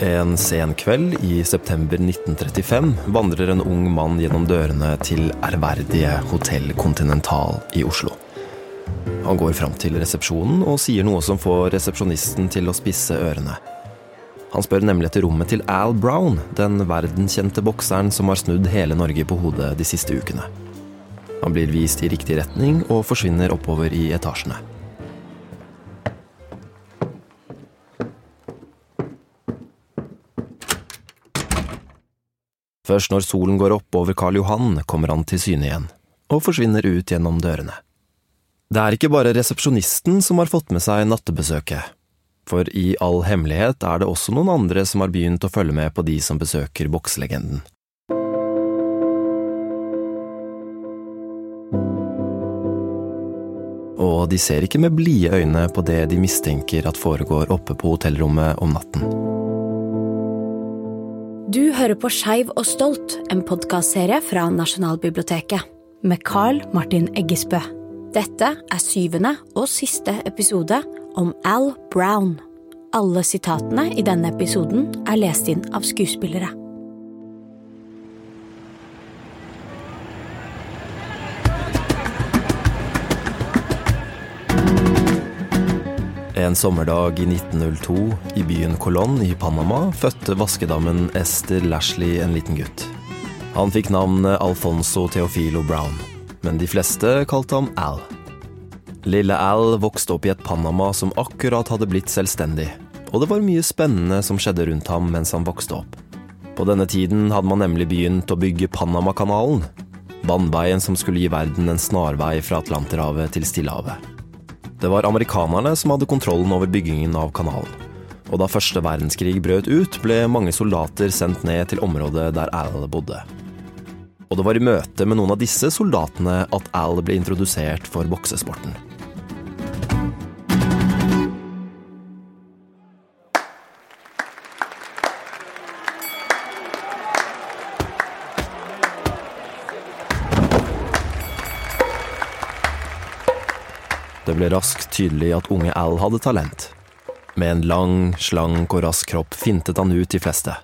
En sen kveld i september 1935 vandrer en ung mann gjennom dørene til ærverdige Hotell Continental i Oslo. Han går fram til resepsjonen og sier noe som får resepsjonisten til å spisse ørene. Han spør nemlig etter rommet til Al Brown, den verdenskjente bokseren som har snudd hele Norge på hodet de siste ukene. Han blir vist i riktig retning og forsvinner oppover i etasjene. Først når solen går opp over Karl Johan, kommer han til syne igjen, og forsvinner ut gjennom dørene. Det er ikke bare resepsjonisten som har fått med seg nattebesøket, for i all hemmelighet er det også noen andre som har begynt å følge med på de som besøker bokselegenden. Og de ser ikke med blide øyne på det de mistenker at foregår oppe på hotellrommet om natten. Du hører på Skeiv og stolt, en podkastserie fra Nasjonalbiblioteket. Med Carl Martin Eggesbø. Dette er syvende og siste episode om Al Brown. Alle sitatene i denne episoden er lest inn av skuespillere. En sommerdag i 1902, i byen Colón i Panama, fødte vaskedammen Esther Lashley en liten gutt. Han fikk navnet Alfonso Teofilo Brown, men de fleste kalte ham Al. Lille Al vokste opp i et Panama som akkurat hadde blitt selvstendig, og det var mye spennende som skjedde rundt ham mens han vokste opp. På denne tiden hadde man nemlig begynt å bygge Panamakanalen, vannveien som skulle gi verden en snarvei fra Atlanterhavet til Stillehavet. Det var amerikanerne som hadde kontrollen over byggingen av kanalen. Og da første verdenskrig brøt ut, ble mange soldater sendt ned til området der Al bodde. Og det var i møte med noen av disse soldatene at Al ble introdusert for boksesporten. Det raskt tydelig at unge Al hadde talent. Med en lang, slank og rask kropp fintet han ut de fleste.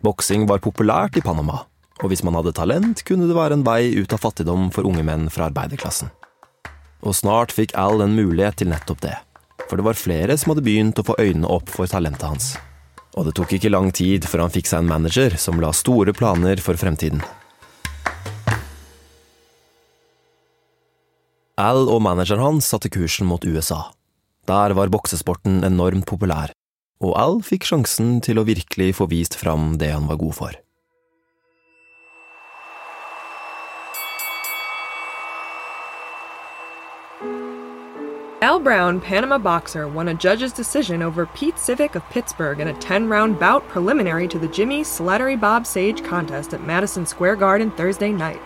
Boksing var populært i Panama, og hvis man hadde talent, kunne det være en vei ut av fattigdom for unge menn fra arbeiderklassen. Og snart fikk Al en mulighet til nettopp det, for det var flere som hadde begynt å få øynene opp for talentet hans. Og det tok ikke lang tid før han fikk seg en manager som la store planer for fremtiden. Al og manageren hans satte kursen mot USA. Der var boksesporten enormt populær, og Al fikk sjansen til å virkelig få vist fram det han var god for. Al Brown, Panama boxer, won a judge's decision over Pete Civic of Pittsburgh in a 10 round bout preliminary to the Jimmy Slattery Bob Sage contest at Madison Square Garden Thursday night.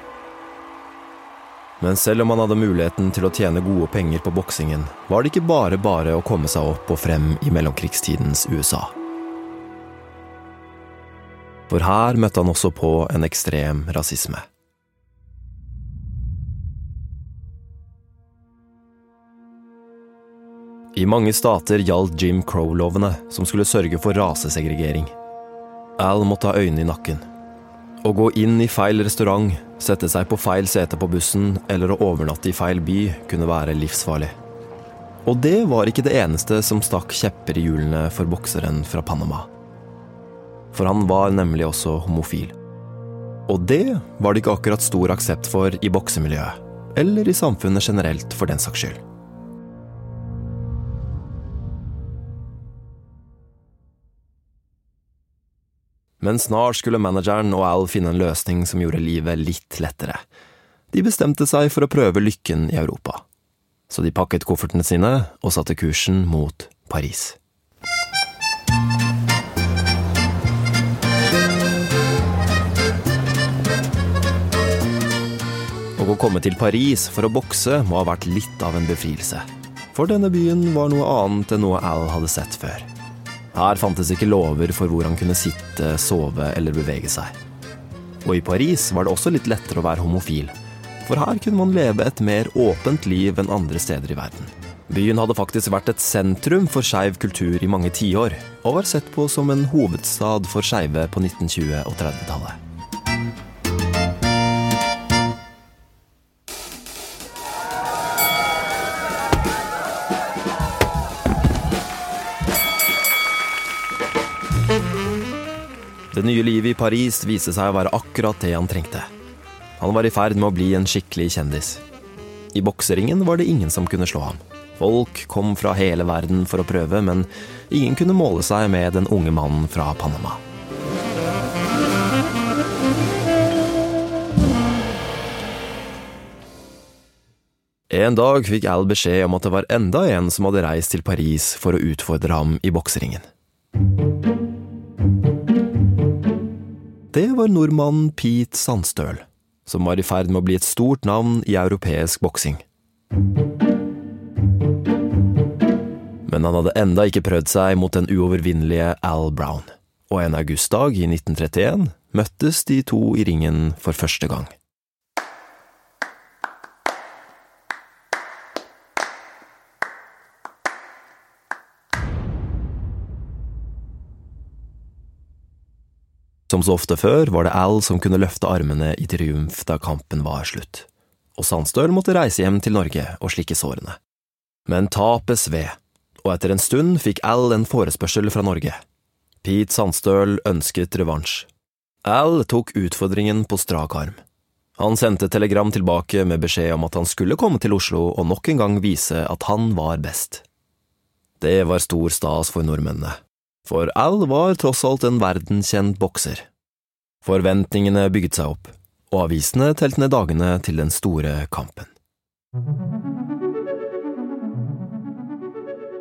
Men selv om han hadde muligheten til å tjene gode penger på boksingen, var det ikke bare bare å komme seg opp og frem i mellomkrigstidens USA. For her møtte han også på en ekstrem rasisme. I mange stater gjaldt Jim Crow-lovene, som skulle sørge for rasesegregering. Al måtte ha øynene i nakken. Å gå inn i feil restaurant, sette seg på feil sete på bussen eller å overnatte i feil by kunne være livsfarlig. Og det var ikke det eneste som stakk kjepper i hjulene for bokseren fra Panama. For han var nemlig også homofil. Og det var det ikke akkurat stor aksept for i boksemiljøet, eller i samfunnet generelt for den saks skyld. Men snart skulle manageren og Al finne en løsning som gjorde livet litt lettere. De bestemte seg for å prøve lykken i Europa. Så de pakket koffertene sine og satte kursen mot Paris. Og å komme til Paris for å bokse må ha vært litt av en befrielse. For denne byen var noe annet enn noe Al hadde sett før. Her fantes ikke lover for hvor han kunne sitte, sove eller bevege seg. Og i Paris var det også litt lettere å være homofil, for her kunne man leve et mer åpent liv enn andre steder i verden. Byen hadde faktisk vært et sentrum for skeiv kultur i mange tiår, og var sett på som en hovedstad for skeive på 1920- og 30-tallet. Det nye livet i Paris viste seg å være akkurat det han trengte. Han var i ferd med å bli en skikkelig kjendis. I bokseringen var det ingen som kunne slå ham. Folk kom fra hele verden for å prøve, men ingen kunne måle seg med den unge mannen fra Panama. En dag fikk Al beskjed om at det var enda en som hadde reist til Paris for å utfordre ham i bokseringen. Det var nordmannen Pete Sandstøl, som var i ferd med å bli et stort navn i europeisk boksing. Men han hadde enda ikke prøvd seg mot den uovervinnelige Al Brown, og en augustdag i 1931 møttes de to i ringen for første gang. Som så ofte før var det Al som kunne løfte armene i triumf da kampen var slutt, og Sandstøl måtte reise hjem til Norge og slikke sårene. Men tapet sved, og etter en stund fikk Al en forespørsel fra Norge. Pete Sandstøl ønsket revansj. Al tok utfordringen på strak arm. Han sendte telegram tilbake med beskjed om at han skulle komme til Oslo og nok en gang vise at han var best. Det var stor stas for nordmennene, for Al var tross alt en verdenskjent bokser. Forventningene bygget seg opp, og avisene telte ned dagene til den store kampen.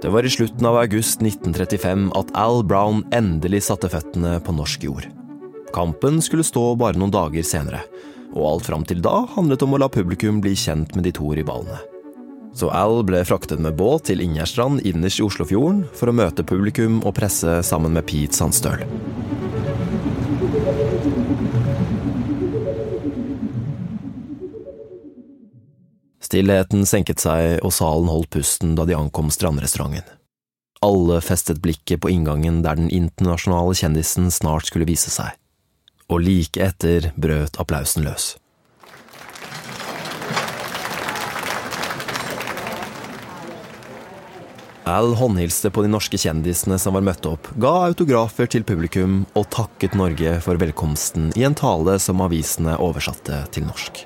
Det var i slutten av august 1935 at Al Brown endelig satte føttene på norsk jord. Kampen skulle stå bare noen dager senere, og alt fram til da handlet om å la publikum bli kjent med de to rivalene. Så Al ble fraktet med båt til Ingjerdstrand innerst i Oslofjorden for å møte publikum og presse sammen med Pete Sandstøl. Stillheten senket seg, og salen holdt pusten da de ankom strandrestauranten. Alle festet blikket på inngangen der den internasjonale kjendisen snart skulle vise seg, og like etter brøt applausen løs. Al håndhilste på de norske kjendisene som var møtt opp, ga autografer til publikum og takket Norge for velkomsten i en tale som avisene oversatte til norsk.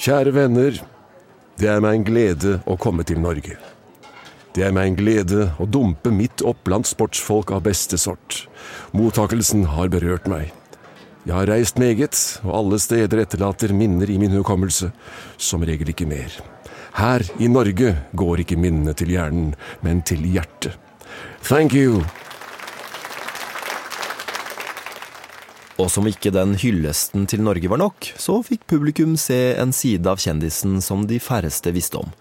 Kjære venner. Det er meg en glede å komme til Norge. Det er meg en glede å dumpe midt opp blant sportsfolk av beste sort. Mottakelsen har berørt meg. Jeg har reist meget, og alle steder etterlater minner i min hukommelse. Som regel ikke mer. Her i Norge går ikke minnene til hjernen, men til hjertet. Thank you. Og som ikke den hyllesten til Norge var nok, så fikk publikum se en side av kjendisen som de færreste visste om.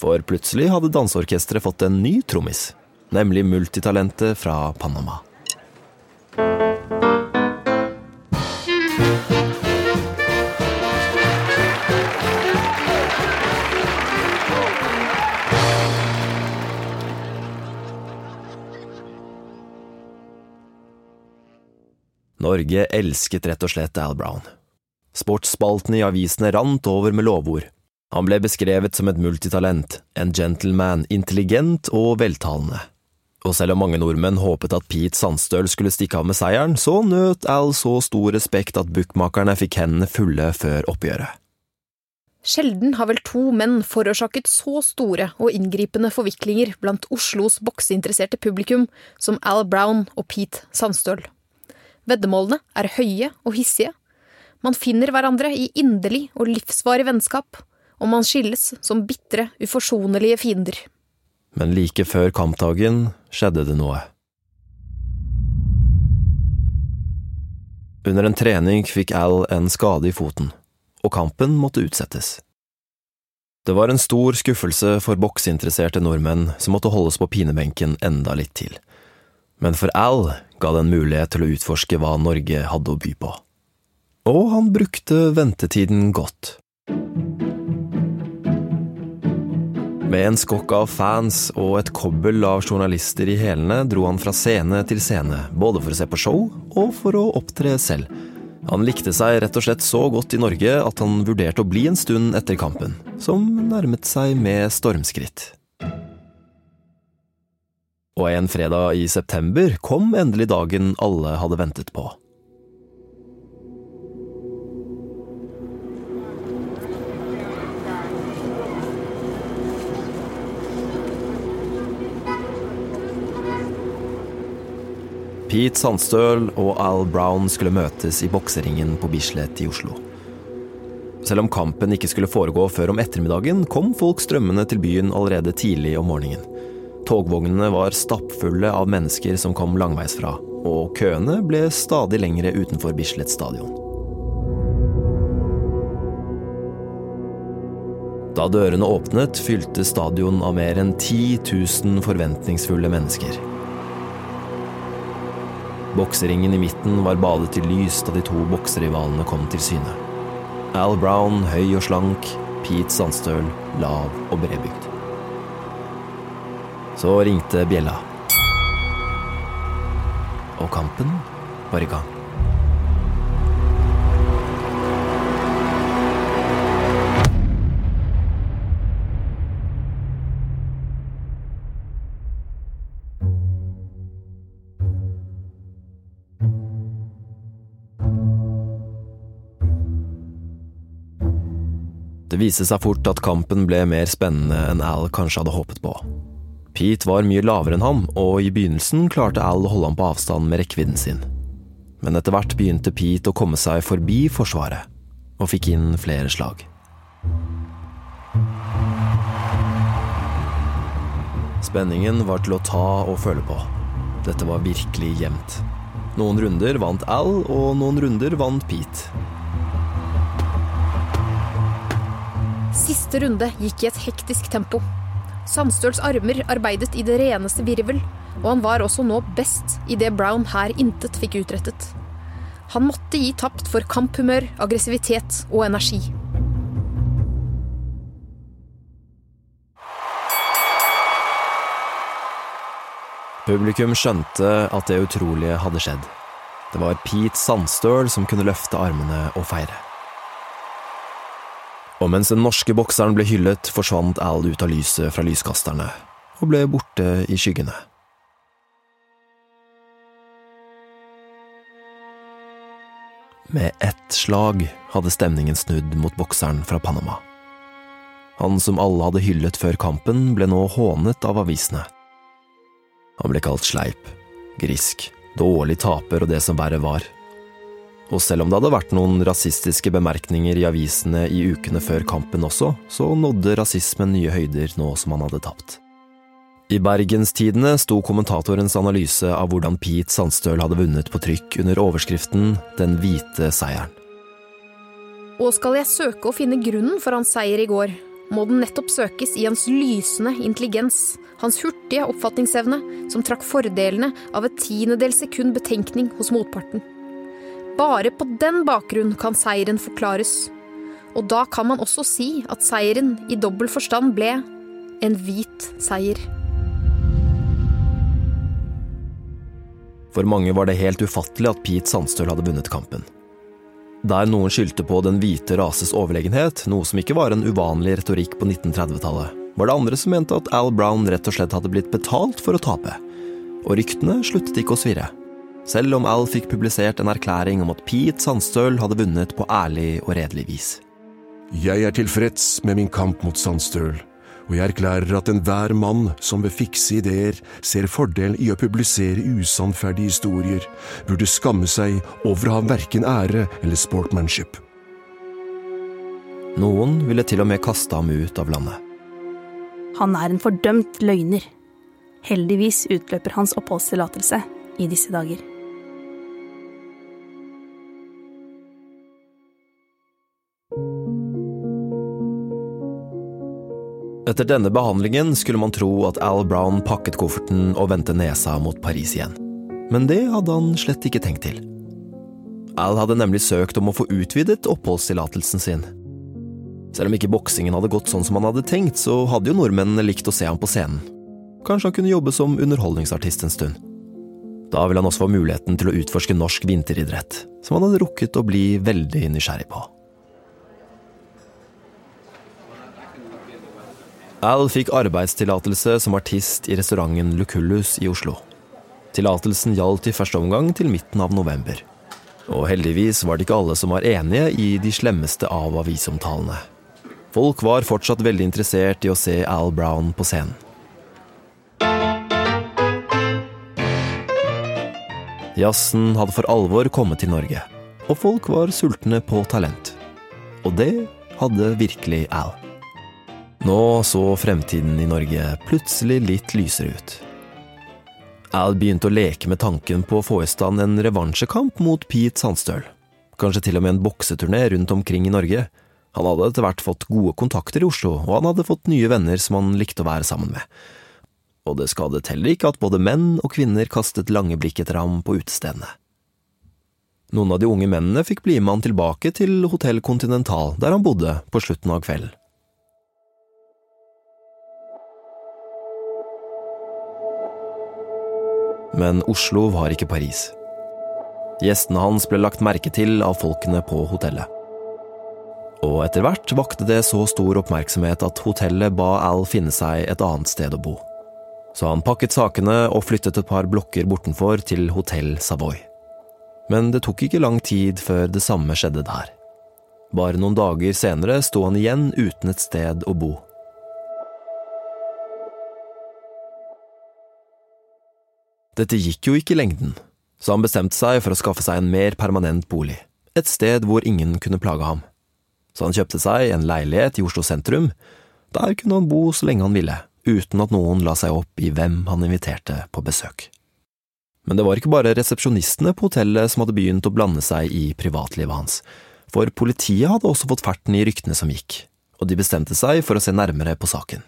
For plutselig hadde danseorkesteret fått en ny trommis, nemlig multitalentet fra Panama. Norge elsket rett og slett Al Brown. Sportsspaltene i avisene rant over med lovord. Han ble beskrevet som et multitalent, en gentleman, intelligent og veltalende. Og selv om mange nordmenn håpet at Pete Sandstøl skulle stikke av med seieren, så nøt Al så stor respekt at bookmakerne fikk hendene fulle før oppgjøret. Sjelden har vel to menn forårsaket så store og inngripende forviklinger blant Oslos bokseinteresserte publikum som Al Brown og Pete Sandstøl. Veddemålene er høye og hissige. Man finner hverandre i inderlig og livsvarig vennskap, og man skilles som bitre, uforsonlige fiender. Men like før kampdagen skjedde det noe. Under en trening fikk Al en skade i foten, og kampen måtte utsettes. Det var en stor skuffelse for bokseinteresserte nordmenn som måtte holdes på pinebenken enda litt til. Men for Al ga det en mulighet til å utforske hva Norge hadde å by på. Og han brukte ventetiden godt. Med en skokk av fans og et kobbel av journalister i hælene dro han fra scene til scene, både for å se på show og for å opptre selv. Han likte seg rett og slett så godt i Norge at han vurderte å bli en stund etter kampen, som nærmet seg med stormskritt. Og en fredag i september kom endelig dagen alle hadde ventet på. Pete Sandstøl og Al Brown skulle møtes i bokseringen på Bislett i Oslo. Selv om kampen ikke skulle foregå før om ettermiddagen, kom folk strømmende til byen allerede tidlig om morgenen. Togvognene var stappfulle av mennesker som kom langveisfra, og køene ble stadig lengre utenfor Bislett stadion. Da dørene åpnet, fylte stadion av mer enn 10 000 forventningsfulle mennesker. Bokseringen i midten var badet i lys da de to bokserivalene kom til syne. Al Brown høy og slank, Pete Sandstøl lav og bredbygd. Så ringte bjella. Og kampen var i gang. Det viste seg fort at kampen ble mer spennende enn Al kanskje hadde håpet på. Pete var mye lavere enn ham, og i begynnelsen klarte Al å holde ham på avstand med rekkevidden sin. Men etter hvert begynte Pete å komme seg forbi forsvaret, og fikk inn flere slag. Spenningen var til å ta og føle på. Dette var virkelig jevnt. Noen runder vant Al, og noen runder vant Pete. Siste runde gikk i et hektisk tempo. Sandstøls armer arbeidet i det reneste virvel, og han var også nå best i det Brown her intet fikk utrettet. Han måtte gi tapt for kamphumør, aggressivitet og energi. Publikum skjønte at det utrolige hadde skjedd. Det var Pete Sandstøl som kunne løfte armene og feire. Og mens den norske bokseren ble hyllet, forsvant Al ut av lyset fra lyskasterne og ble borte i skyggene. Med ett slag hadde stemningen snudd mot bokseren fra Panama. Han som alle hadde hyllet før kampen, ble nå hånet av avisene. Han ble kalt sleip, grisk, dårlig taper og det som verre var. Og selv om det hadde vært noen rasistiske bemerkninger i avisene i ukene før kampen også, så nådde rasismen nye høyder nå som han hadde tapt. I Bergenstidene sto kommentatorens analyse av hvordan Pete Sandstøl hadde vunnet på trykk under overskriften Den hvite seieren. Og skal jeg søke å finne grunnen for hans seier i går, må den nettopp søkes i hans lysende intelligens, hans hurtige oppfatningsevne, som trakk fordelene av et tiendedels sekund betenkning hos motparten. Bare på den bakgrunn kan seieren forklares. Og da kan man også si at seieren i dobbel forstand ble en hvit seier. For mange var det helt ufattelig at Pete Sandstøl hadde vunnet kampen. Der noen skyldte på den hvite rases overlegenhet, noe som ikke var en uvanlig retorikk på 1930-tallet, var det andre som mente at Al Brown rett og slett hadde blitt betalt for å tape. Og ryktene sluttet ikke å svirre. Selv om Al fikk publisert en erklæring om at Pete Sandstøl hadde vunnet på ærlig og redelig vis. Jeg er tilfreds med min kamp mot Sandstøl, og jeg erklærer at enhver mann som ved fikse ideer ser fordel i å publisere usannferdige historier, burde skamme seg over å ha verken ære eller sportmanship. Noen ville til og med kaste ham ut av landet. Han er en fordømt løgner. Heldigvis utløper hans oppholdstillatelse i disse dager. Etter denne behandlingen skulle man tro at Al Brown pakket kofferten og vendte nesa mot Paris igjen. Men det hadde han slett ikke tenkt til. Al hadde nemlig søkt om å få utvidet oppholdstillatelsen sin. Selv om ikke boksingen hadde gått sånn som han hadde tenkt, så hadde jo nordmennene likt å se ham på scenen. Kanskje han kunne jobbe som underholdningsartist en stund. Da ville han også få muligheten til å utforske norsk vinteridrett, som han hadde rukket å bli veldig nysgjerrig på. Al fikk arbeidstillatelse som artist i restauranten Lucullus i Oslo. Tillatelsen gjaldt i første omgang til midten av november. Og heldigvis var det ikke alle som var enige i de slemmeste av avisomtalene. Folk var fortsatt veldig interessert i å se Al Brown på scenen. Jazzen hadde for alvor kommet til Norge, og folk var sultne på talent. Og det hadde virkelig Al. Nå så fremtiden i Norge plutselig litt lysere ut. Al begynte å leke med tanken på å få i stand en revansjekamp mot Pete Sandstøl. Kanskje til og med en bokseturné rundt omkring i Norge. Han hadde etter hvert fått gode kontakter i Oslo, og han hadde fått nye venner som han likte å være sammen med. Og det skadet heller ikke at både menn og kvinner kastet lange blikk etter ham på utestedene. Noen av de unge mennene fikk bli med han tilbake til Hotell Continental, der han bodde på slutten av kvelden. Men Oslo var ikke Paris. Gjestene hans ble lagt merke til av folkene på hotellet. Og etter hvert vakte det så stor oppmerksomhet at hotellet ba Al finne seg et annet sted å bo. Så han pakket sakene og flyttet et par blokker bortenfor til Hotell Savoy. Men det tok ikke lang tid før det samme skjedde der. Bare noen dager senere sto han igjen uten et sted å bo. Dette gikk jo ikke i lengden, så han bestemte seg for å skaffe seg en mer permanent bolig, et sted hvor ingen kunne plage ham. Så han kjøpte seg en leilighet i Oslo sentrum. Der kunne han bo så lenge han ville, uten at noen la seg opp i hvem han inviterte på besøk. Men det var ikke bare resepsjonistene på hotellet som hadde begynt å blande seg i privatlivet hans, for politiet hadde også fått ferten i ryktene som gikk, og de bestemte seg for å se nærmere på saken.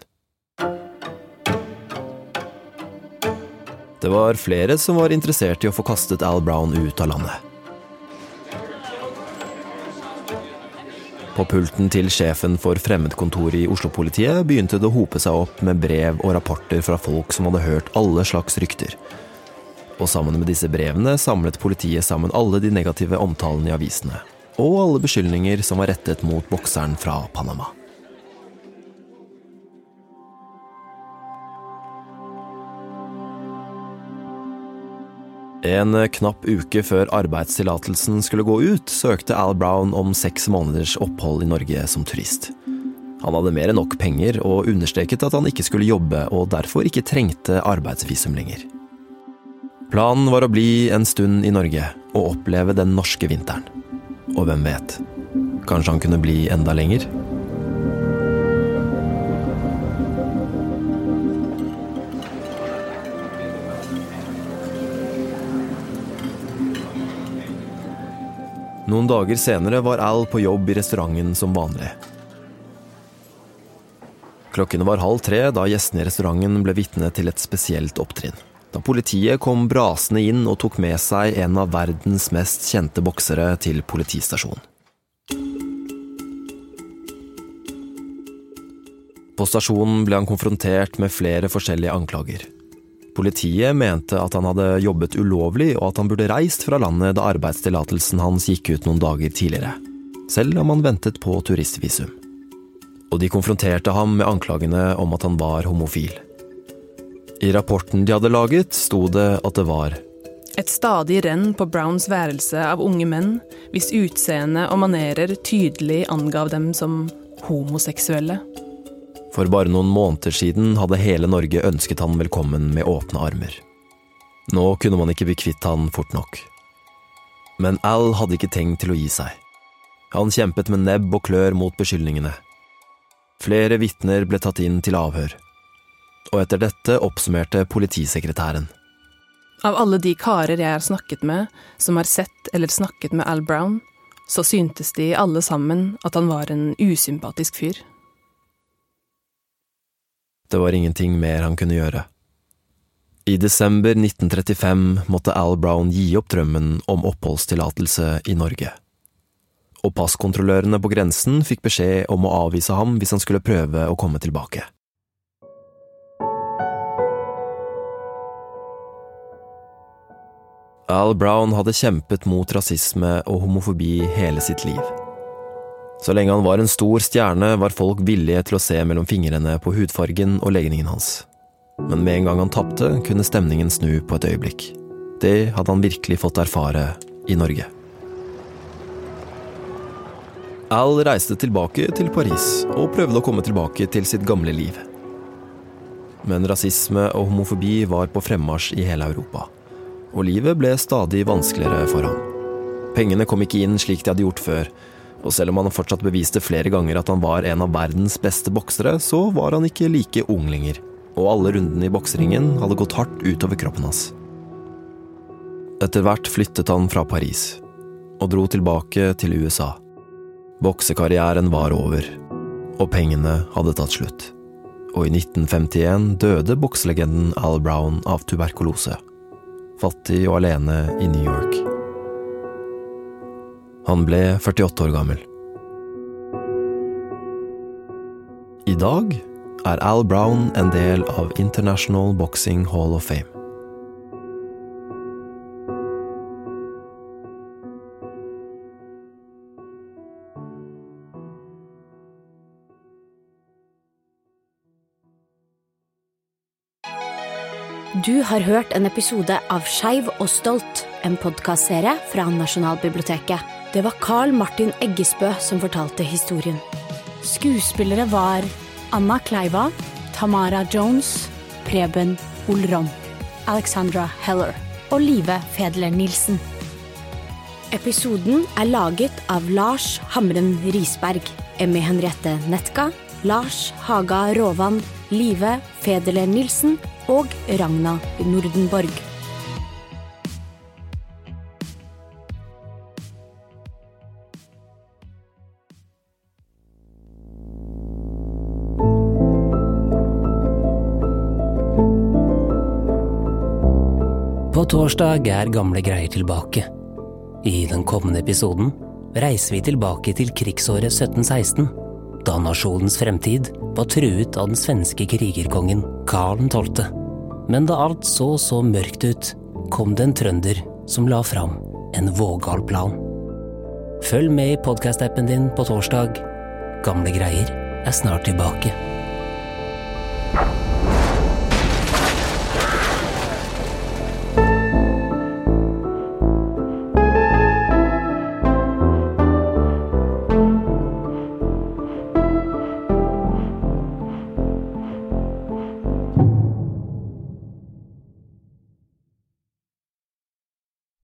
Det var flere som var interessert i å få kastet Al Brown ut av landet. På pulten til sjefen for fremmedkontoret i Oslo-politiet begynte det å hope seg opp med brev og rapporter fra folk som hadde hørt alle slags rykter. Og sammen med disse brevene samlet politiet sammen alle de negative omtalene i avisene, og alle beskyldninger som var rettet mot bokseren fra Panama. En knapp uke før arbeidstillatelsen skulle gå ut, søkte Al Brown om seks måneders opphold i Norge som turist. Han hadde mer enn nok penger, og understreket at han ikke skulle jobbe og derfor ikke trengte arbeidsvisum lenger. Planen var å bli en stund i Norge og oppleve den norske vinteren. Og hvem vet, kanskje han kunne bli enda lenger? Noen dager senere var Al på jobb i restauranten som vanlig. Klokkene var halv tre da gjestene i restauranten ble vitne til et spesielt opptrinn. Da politiet kom brasende inn og tok med seg en av verdens mest kjente boksere til politistasjonen. På stasjonen ble han konfrontert med flere forskjellige anklager. Politiet mente at han hadde jobbet ulovlig, og at han burde reist fra landet da arbeidstillatelsen hans gikk ut noen dager tidligere, selv om han ventet på turistvisum. Og de konfronterte ham med anklagene om at han var homofil. I rapporten de hadde laget, sto det at det var et stadig renn på Browns værelse av unge menn hvis utseende og manerer tydelig angav dem som homoseksuelle. For bare noen måneder siden hadde hele Norge ønsket han velkommen med åpne armer. Nå kunne man ikke bli kvitt han fort nok. Men Al hadde ikke tenkt til å gi seg. Han kjempet med nebb og klør mot beskyldningene. Flere vitner ble tatt inn til avhør. Og etter dette oppsummerte politisekretæren. Av alle de karer jeg har snakket med, som har sett eller snakket med Al Brown, så syntes de alle sammen at han var en usympatisk fyr. Det var ingenting mer han kunne gjøre. I desember 1935 måtte Al Brown gi opp drømmen om oppholdstillatelse i Norge. og passkontrollørene på grensen fikk beskjed om å avvise ham hvis han skulle prøve å komme tilbake. Al Brown hadde kjempet mot rasisme og homofobi hele sitt liv. Så lenge han var en stor stjerne, var folk villige til å se mellom fingrene på hudfargen og legningen hans. Men med en gang han tapte, kunne stemningen snu på et øyeblikk. Det hadde han virkelig fått erfare i Norge. Al reiste tilbake til Paris og prøvde å komme tilbake til sitt gamle liv. Men rasisme og homofobi var på fremmarsj i hele Europa, og livet ble stadig vanskeligere for ham. Pengene kom ikke inn slik de hadde gjort før, og selv om han fortsatt beviste flere ganger at han var en av verdens beste boksere, så var han ikke like ung lenger, og alle rundene i bokseringen hadde gått hardt utover kroppen hans. Etter hvert flyttet han fra Paris, og dro tilbake til USA. Boksekarrieren var over, og pengene hadde tatt slutt. Og i 1951 døde bokselegenden Al Brown av tuberkulose. Fattig og alene i New York. Han ble 48 år gammel. I dag er Al Brown en del av International Boxing Hall of Fame. Du har hørt en episode av Skeiv og stolt, en podkastserie fra Nasjonalbiblioteket. Det var Carl Martin Eggesbø som fortalte historien. Skuespillere var Anna Kleiva, Tamara Jones, Preben Olrom, Alexandra Heller og Live Fedler Nilsen. Episoden er laget av Lars Hamren Risberg, Emmy Henriette Netka, Lars Haga Råvann, Live Federle Nilsen og Ragna Nordenborg. Torsdag er gamle greier tilbake. I den kommende episoden reiser vi tilbake til krigsåret 1716, da nasjonens fremtid var truet av den svenske krigerkongen Karl 12. Men da alt så så mørkt ut, kom det en trønder som la fram en vågal plan. Følg med i podkast-appen din på torsdag. Gamle greier er snart tilbake.